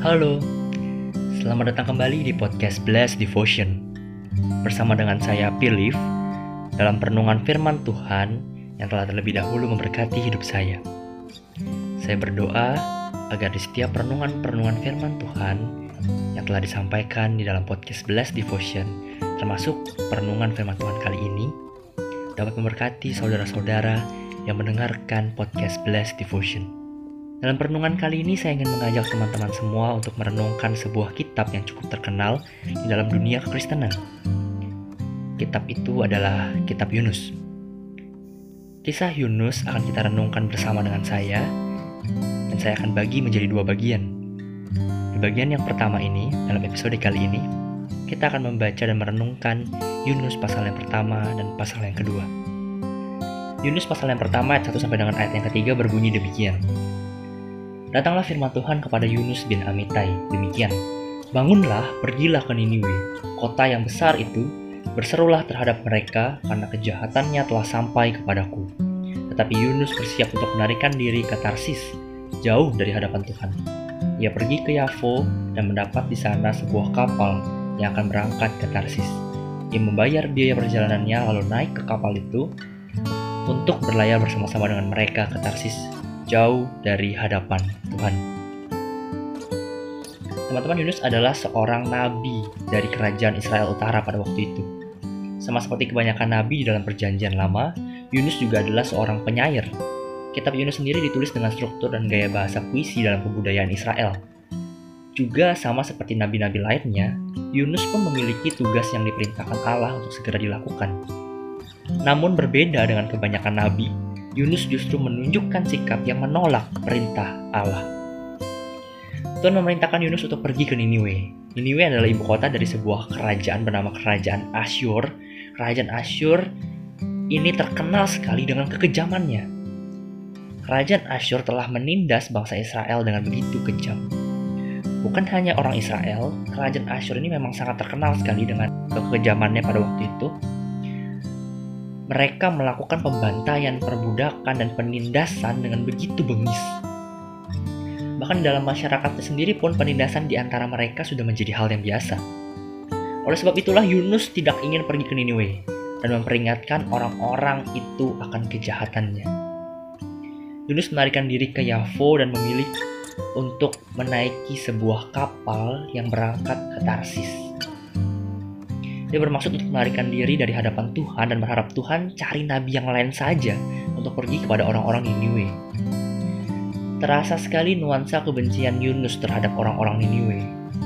Halo, selamat datang kembali di podcast Blessed Devotion. Bersama dengan saya Pilif Dalam perenungan firman Tuhan yang telah terlebih dahulu memberkati hidup saya. Saya berdoa agar di setiap perenungan-perenungan firman Tuhan Yang telah disampaikan di dalam podcast Blessed Devotion Termasuk perenungan firman Tuhan kali ini Dapat memberkati saudara-saudara yang mendengarkan podcast Blessed Devotion dalam perenungan kali ini saya ingin mengajak teman-teman semua untuk merenungkan sebuah kitab yang cukup terkenal di dalam dunia kekristenan. Kitab itu adalah kitab Yunus. Kisah Yunus akan kita renungkan bersama dengan saya dan saya akan bagi menjadi dua bagian. Di bagian yang pertama ini, dalam episode kali ini, kita akan membaca dan merenungkan Yunus pasal yang pertama dan pasal yang kedua. Yunus pasal yang pertama ayat 1 sampai dengan ayat yang ketiga berbunyi demikian. Datanglah firman Tuhan kepada Yunus bin Amitai, demikian. Bangunlah, pergilah ke Niniwe, kota yang besar itu, berserulah terhadap mereka karena kejahatannya telah sampai kepadaku. Tetapi Yunus bersiap untuk menarikan diri ke Tarsis, jauh dari hadapan Tuhan. Ia pergi ke Yafo dan mendapat di sana sebuah kapal yang akan berangkat ke Tarsis. Ia membayar biaya perjalanannya lalu naik ke kapal itu untuk berlayar bersama-sama dengan mereka ke Tarsis jauh dari hadapan Tuhan. Teman-teman Yunus adalah seorang nabi dari kerajaan Israel Utara pada waktu itu. Sama seperti kebanyakan nabi di dalam perjanjian lama, Yunus juga adalah seorang penyair. Kitab Yunus sendiri ditulis dengan struktur dan gaya bahasa puisi dalam kebudayaan Israel. Juga sama seperti nabi-nabi lainnya, Yunus pun memiliki tugas yang diperintahkan Allah untuk segera dilakukan. Namun berbeda dengan kebanyakan nabi, Yunus justru menunjukkan sikap yang menolak perintah Allah. Tuhan memerintahkan Yunus untuk pergi ke Niniwe. Niniwe adalah ibu kota dari sebuah kerajaan bernama Kerajaan Asyur. Kerajaan Asyur ini terkenal sekali dengan kekejamannya. Kerajaan Asyur telah menindas bangsa Israel dengan begitu kejam. Bukan hanya orang Israel, kerajaan Asyur ini memang sangat terkenal sekali dengan kekejamannya pada waktu itu, mereka melakukan pembantaian, perbudakan, dan penindasan dengan begitu bengis. Bahkan dalam masyarakatnya sendiri pun penindasan di antara mereka sudah menjadi hal yang biasa. Oleh sebab itulah Yunus tidak ingin pergi ke Niniwe dan memperingatkan orang-orang itu akan kejahatannya. Yunus melarikan diri ke Yafo dan memilih untuk menaiki sebuah kapal yang berangkat ke Tarsis. Dia bermaksud untuk melarikan diri dari hadapan Tuhan dan berharap Tuhan cari nabi yang lain saja untuk pergi kepada orang-orang Niniwe. Terasa sekali nuansa kebencian Yunus terhadap orang-orang Niniwe.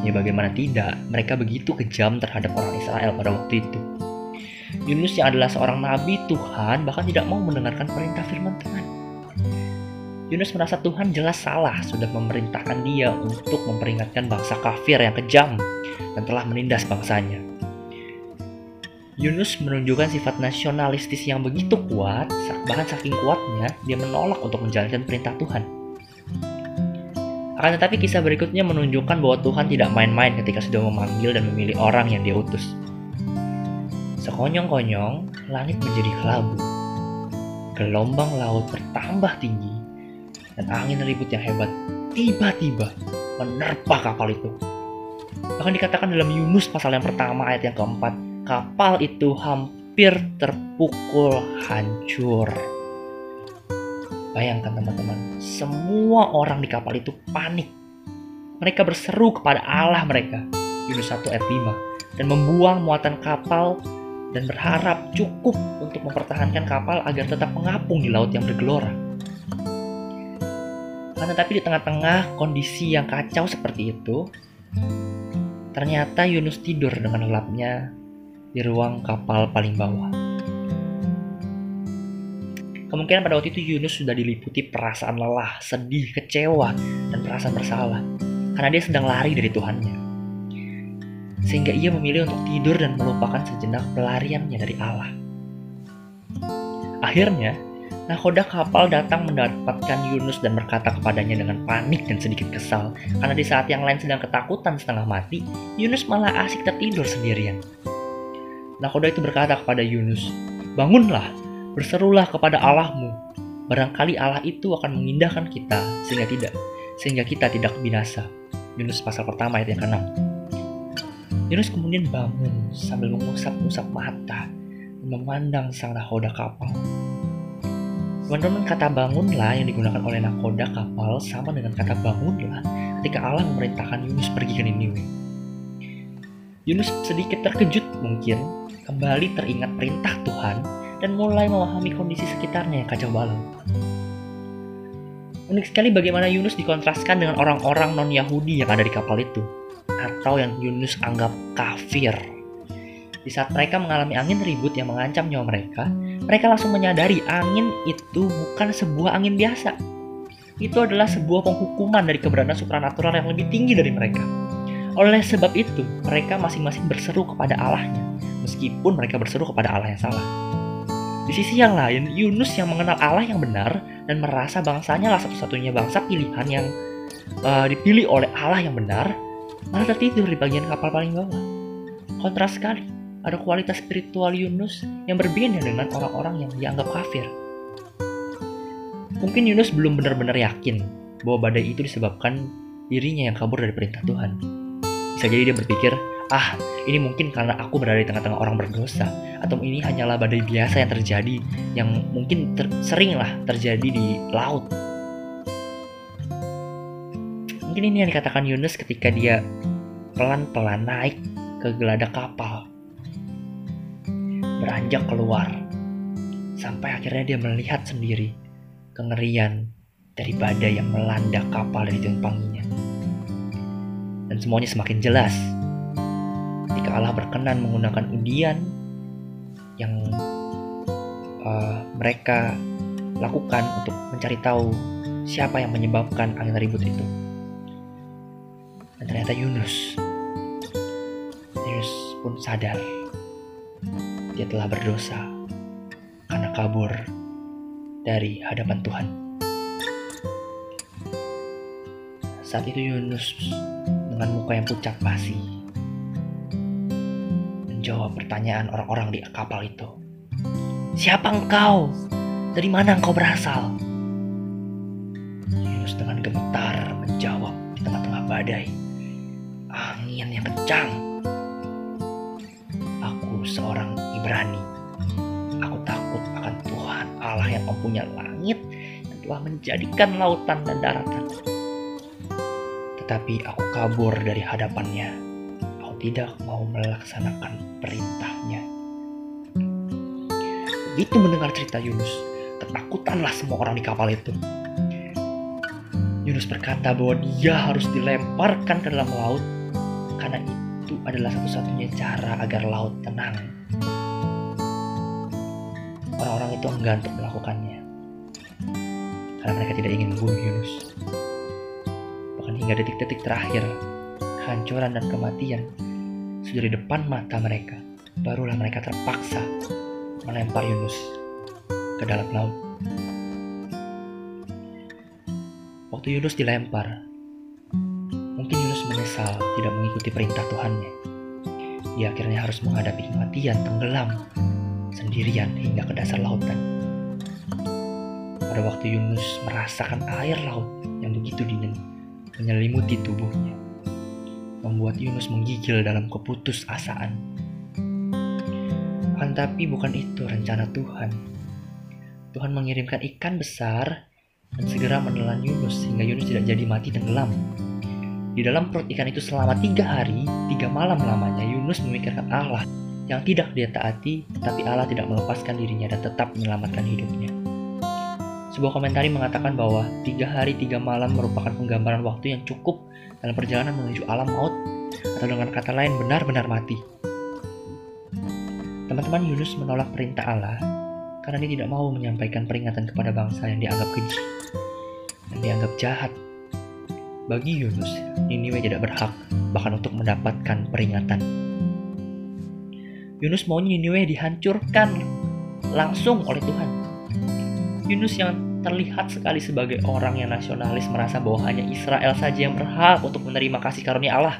Ya bagaimana tidak, mereka begitu kejam terhadap orang Israel pada waktu itu. Yunus yang adalah seorang nabi Tuhan bahkan tidak mau mendengarkan perintah firman Tuhan. Yunus merasa Tuhan jelas salah sudah memerintahkan dia untuk memperingatkan bangsa kafir yang kejam dan telah menindas bangsanya. Yunus menunjukkan sifat nasionalistis yang begitu kuat, bahkan saking kuatnya dia menolak untuk menjalankan perintah Tuhan. Akan tetapi kisah berikutnya menunjukkan bahwa Tuhan tidak main-main ketika sudah memanggil dan memilih orang yang dia utus. Sekonyong-konyong, langit menjadi kelabu. Gelombang laut bertambah tinggi, dan angin ribut yang hebat tiba-tiba menerpa kapal itu. Bahkan dikatakan dalam Yunus pasal yang pertama ayat yang keempat, kapal itu hampir terpukul hancur. Bayangkan teman-teman, semua orang di kapal itu panik. Mereka berseru kepada Allah mereka, Yunus 1 ayat 5, dan membuang muatan kapal dan berharap cukup untuk mempertahankan kapal agar tetap mengapung di laut yang bergelora. Tapi di tengah-tengah kondisi yang kacau seperti itu, ternyata Yunus tidur dengan lelapnya di ruang kapal paling bawah. Kemungkinan pada waktu itu Yunus sudah diliputi perasaan lelah, sedih, kecewa, dan perasaan bersalah karena dia sedang lari dari Tuhannya. Sehingga ia memilih untuk tidur dan melupakan sejenak pelariannya dari Allah. Akhirnya, nahoda kapal datang mendapatkan Yunus dan berkata kepadanya dengan panik dan sedikit kesal karena di saat yang lain sedang ketakutan setengah mati, Yunus malah asik tertidur sendirian. Nakoda itu berkata kepada Yunus, Bangunlah, berserulah kepada Allahmu. Barangkali Allah itu akan mengindahkan kita sehingga tidak, sehingga kita tidak binasa. Yunus pasal pertama ayat yang ke-6. Yunus kemudian bangun sambil mengusap-usap mata dan memandang sang nakoda kapal. Teman-teman, kata bangunlah yang digunakan oleh nakoda kapal sama dengan kata bangunlah ketika Allah memerintahkan Yunus pergi ke Niniwe. Yunus sedikit terkejut mungkin kembali teringat perintah Tuhan dan mulai memahami kondisi sekitarnya yang kacau balau. Unik sekali bagaimana Yunus dikontraskan dengan orang-orang non-Yahudi yang ada di kapal itu, atau yang Yunus anggap kafir. Di saat mereka mengalami angin ribut yang mengancam nyawa mereka, mereka langsung menyadari angin itu bukan sebuah angin biasa. Itu adalah sebuah penghukuman dari keberadaan supranatural yang lebih tinggi dari mereka. Oleh sebab itu, mereka masing-masing berseru kepada Allahnya, meskipun mereka berseru kepada Allah yang salah. Di sisi yang lain, Yunus yang mengenal Allah yang benar dan merasa bangsanya lah satu-satunya bangsa pilihan yang uh, dipilih oleh Allah yang benar, malah tertidur di bagian kapal paling bawah. Kontras sekali, ada kualitas spiritual Yunus yang berbeda dengan orang-orang yang dianggap kafir. Mungkin Yunus belum benar-benar yakin bahwa badai itu disebabkan dirinya yang kabur dari perintah Tuhan. Bisa jadi dia berpikir, ah ini mungkin karena aku berada di tengah-tengah orang berdosa atau ini hanyalah badai biasa yang terjadi yang mungkin ter sering lah terjadi di laut. Mungkin ini yang dikatakan Yunus ketika dia pelan-pelan naik ke geladak kapal. Beranjak keluar sampai akhirnya dia melihat sendiri kengerian dari badai yang melanda kapal dari tumpanginya dan semuanya semakin jelas jika Allah berkenan menggunakan undian yang uh, mereka lakukan untuk mencari tahu siapa yang menyebabkan angin ribut itu. Dan ternyata Yunus. Yunus pun sadar dia telah berdosa karena kabur dari hadapan Tuhan. Saat itu Yunus dengan muka yang pucat pasi menjawab pertanyaan orang-orang di kapal itu. Siapa engkau? Dari mana engkau berasal? Yunus dengan gemetar menjawab di tengah-tengah badai. Angin yang kencang. Aku seorang Ibrani. Aku takut akan Tuhan Allah yang mempunyai langit yang telah menjadikan lautan dan daratan tetapi aku kabur dari hadapannya. Aku tidak mau melaksanakan perintahnya. Begitu mendengar cerita Yunus, ketakutanlah semua orang di kapal itu. Yunus berkata bahwa dia harus dilemparkan ke dalam laut karena itu adalah satu-satunya cara agar laut tenang. Orang-orang itu enggan untuk melakukannya karena mereka tidak ingin membunuh Yunus hingga detik-detik terakhir, kehancuran dan kematian sudah di depan mata mereka. Barulah mereka terpaksa melempar Yunus ke dalam laut. Waktu Yunus dilempar, mungkin Yunus menyesal tidak mengikuti perintah Tuhannya. Dia akhirnya harus menghadapi kematian tenggelam sendirian hingga ke dasar lautan. Pada waktu Yunus merasakan air laut yang begitu dingin, menyelimuti tubuhnya, membuat Yunus menggigil dalam keputusasaan. Kan tapi bukan itu rencana Tuhan. Tuhan mengirimkan ikan besar dan segera menelan Yunus sehingga Yunus tidak jadi mati tenggelam. Di dalam perut ikan itu selama tiga hari, tiga malam lamanya Yunus memikirkan Allah yang tidak dia taati, tapi Allah tidak melepaskan dirinya dan tetap menyelamatkan hidupnya. Sebuah komentari mengatakan bahwa tiga hari tiga malam merupakan penggambaran waktu yang cukup dalam perjalanan menuju alam maut atau dengan kata lain benar-benar mati. Teman-teman Yunus menolak perintah Allah karena dia tidak mau menyampaikan peringatan kepada bangsa yang dianggap keji, yang dianggap jahat. Bagi Yunus, Niniwe tidak berhak bahkan untuk mendapatkan peringatan. Yunus mau Niniwe dihancurkan langsung oleh Tuhan. Yunus yang terlihat sekali sebagai orang yang nasionalis merasa bahwa hanya Israel saja yang berhak untuk menerima kasih karunia Allah.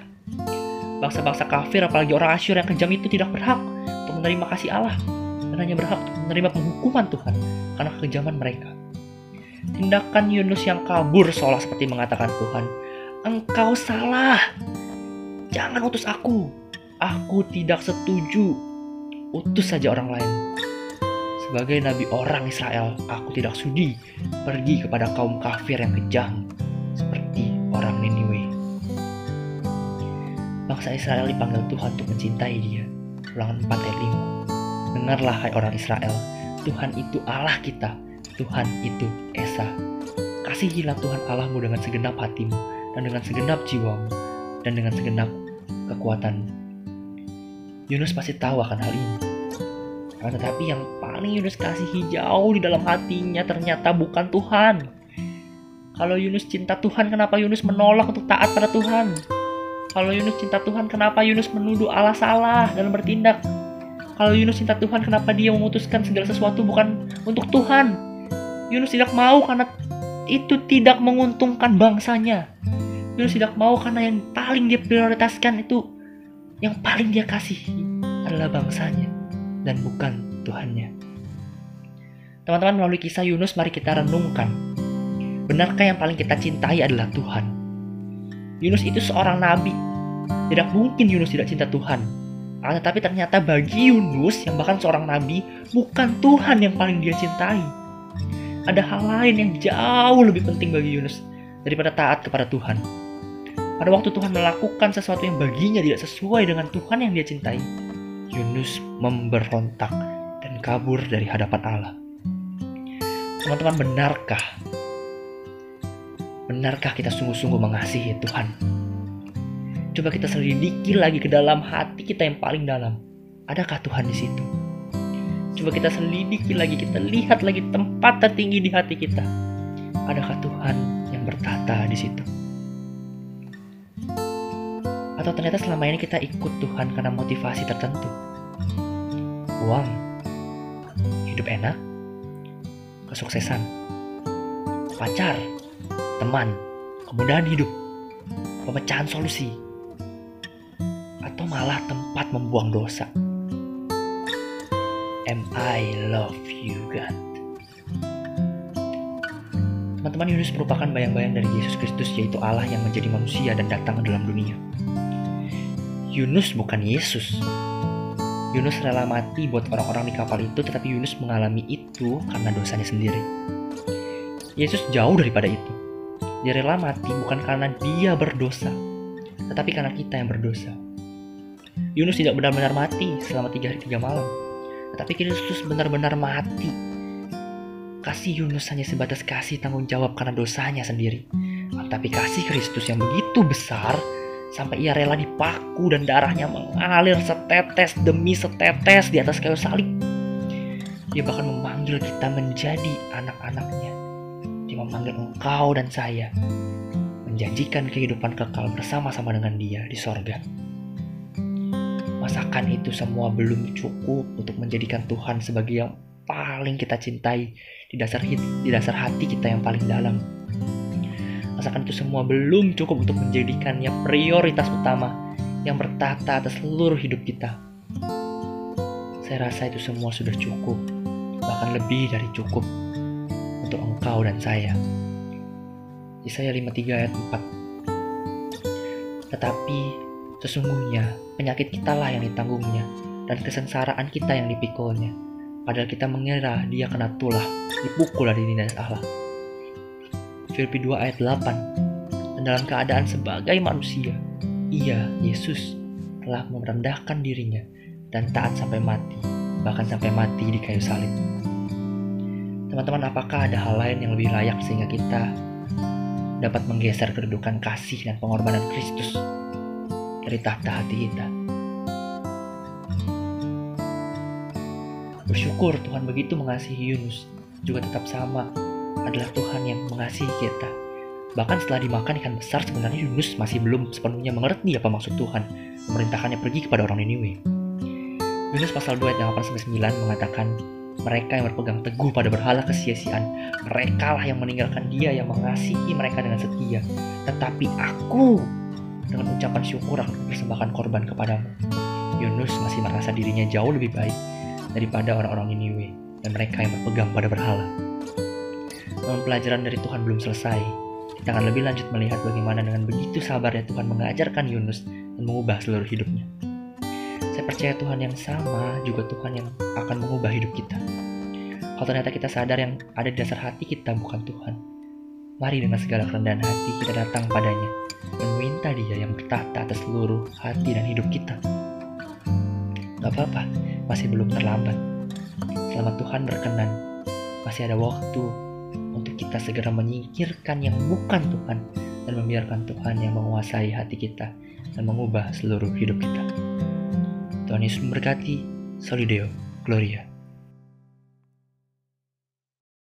Bangsa-bangsa kafir apalagi orang Asyur yang kejam itu tidak berhak untuk menerima kasih Allah dan hanya berhak untuk menerima penghukuman Tuhan karena kekejaman mereka. Tindakan Yunus yang kabur seolah seperti mengatakan Tuhan, engkau salah. Jangan utus aku. Aku tidak setuju. Utus saja orang lain. Sebagai nabi orang Israel, aku tidak sudi pergi kepada kaum kafir yang kejam seperti orang Niniwe. Bangsa Israel dipanggil Tuhan untuk mencintai dia. Ulangan 4 ayat 5. Dengarlah hai orang Israel, Tuhan itu Allah kita, Tuhan itu Esa. Kasihilah Tuhan Allahmu dengan segenap hatimu, dan dengan segenap jiwamu, dan dengan segenap kekuatanmu. Yunus pasti tahu akan hal ini. Tetapi yang paling Yunus kasihi jauh di dalam hatinya ternyata bukan Tuhan. Kalau Yunus cinta Tuhan, kenapa Yunus menolak untuk taat pada Tuhan? Kalau Yunus cinta Tuhan, kenapa Yunus menuduh Allah salah dalam bertindak? Kalau Yunus cinta Tuhan, kenapa dia memutuskan segala sesuatu bukan untuk Tuhan? Yunus tidak mau karena itu tidak menguntungkan bangsanya. Yunus tidak mau karena yang paling dia prioritaskan itu yang paling dia kasih adalah bangsanya dan bukan Tuhannya. Teman-teman melalui kisah Yunus mari kita renungkan. Benarkah yang paling kita cintai adalah Tuhan? Yunus itu seorang nabi. Tidak mungkin Yunus tidak cinta Tuhan. Ah, tetapi ternyata bagi Yunus yang bahkan seorang nabi bukan Tuhan yang paling dia cintai. Ada hal lain yang jauh lebih penting bagi Yunus daripada taat kepada Tuhan. Pada waktu Tuhan melakukan sesuatu yang baginya tidak sesuai dengan Tuhan yang dia cintai, Yunus memberontak dan kabur dari hadapan Allah. Teman-teman, benarkah? Benarkah kita sungguh-sungguh mengasihi Tuhan? Coba kita selidiki lagi ke dalam hati kita yang paling dalam. Adakah Tuhan di situ? Coba kita selidiki lagi, kita lihat lagi tempat tertinggi di hati kita. Adakah Tuhan yang bertata di situ? Atau ternyata selama ini kita ikut Tuhan karena motivasi tertentu. Uang, hidup enak, kesuksesan, pacar, teman, kemudahan hidup, pemecahan solusi, atau malah tempat membuang dosa. Am I love you God? Teman-teman Yunus merupakan bayang-bayang dari Yesus Kristus yaitu Allah yang menjadi manusia dan datang ke dalam dunia. Yunus bukan Yesus. Yunus rela mati buat orang-orang di kapal itu tetapi Yunus mengalami itu karena dosanya sendiri. Yesus jauh daripada itu. Dia rela mati bukan karena dia berdosa, tetapi karena kita yang berdosa. Yunus tidak benar-benar mati selama tiga hari tiga malam, tetapi Kristus benar-benar mati. Kasih Yunus hanya sebatas kasih tanggung jawab karena dosanya sendiri. Tapi kasih Kristus yang begitu besar sampai ia rela dipaku dan darahnya mengalir setetes demi setetes di atas kayu salib. Dia bahkan memanggil kita menjadi anak-anaknya. Dia memanggil engkau dan saya menjanjikan kehidupan kekal bersama-sama dengan dia di sorga. Masakan itu semua belum cukup untuk menjadikan Tuhan sebagai yang paling kita cintai di dasar di dasar hati kita yang paling dalam. Masakan itu semua belum cukup untuk menjadikannya prioritas utama yang bertata atas seluruh hidup kita. Saya rasa itu semua sudah cukup, bahkan lebih dari cukup untuk engkau dan saya. Yesaya 53 ayat 4 Tetapi sesungguhnya penyakit kitalah yang ditanggungnya dan kesengsaraan kita yang dipikulnya Padahal kita mengira dia kena tulah, dipukul dari dinas Allah. Filipi 2 ayat 8 Dan dalam keadaan sebagai manusia, ia, Yesus, telah merendahkan dirinya dan taat sampai mati, bahkan sampai mati di kayu salib. Teman-teman, apakah ada hal lain yang lebih layak sehingga kita dapat menggeser kedudukan kasih dan pengorbanan Kristus dari tahta hati kita? Bersyukur Tuhan begitu mengasihi Yunus, juga tetap sama adalah Tuhan yang mengasihi kita. Bahkan setelah dimakan ikan besar, sebenarnya Yunus masih belum sepenuhnya mengerti apa maksud Tuhan memerintahkannya pergi kepada orang Niniwe. Yunus pasal 2 ayat 8-9 mengatakan, mereka yang berpegang teguh pada berhala kesia-siaan, mereka lah yang meninggalkan dia yang mengasihi mereka dengan setia. Tetapi aku dengan ucapan syukur akan persembahkan korban kepadamu. Yunus masih merasa dirinya jauh lebih baik daripada orang-orang Niniwe dan mereka yang berpegang pada berhala. Namun pelajaran dari Tuhan belum selesai. kita akan lebih lanjut melihat bagaimana dengan begitu sabarnya Tuhan mengajarkan Yunus dan mengubah seluruh hidupnya. Saya percaya Tuhan yang sama juga Tuhan yang akan mengubah hidup kita. Kalau ternyata kita sadar yang ada di dasar hati kita bukan Tuhan, mari dengan segala kerendahan hati kita datang padanya dan minta dia yang bertahta atas seluruh hati dan hidup kita. Gak apa-apa, masih belum terlambat. Selama Tuhan berkenan, masih ada waktu untuk kita segera menyingkirkan yang bukan Tuhan dan membiarkan Tuhan yang menguasai hati kita dan mengubah seluruh hidup kita. Tuhan Yesus memberkati. Solideo Gloria.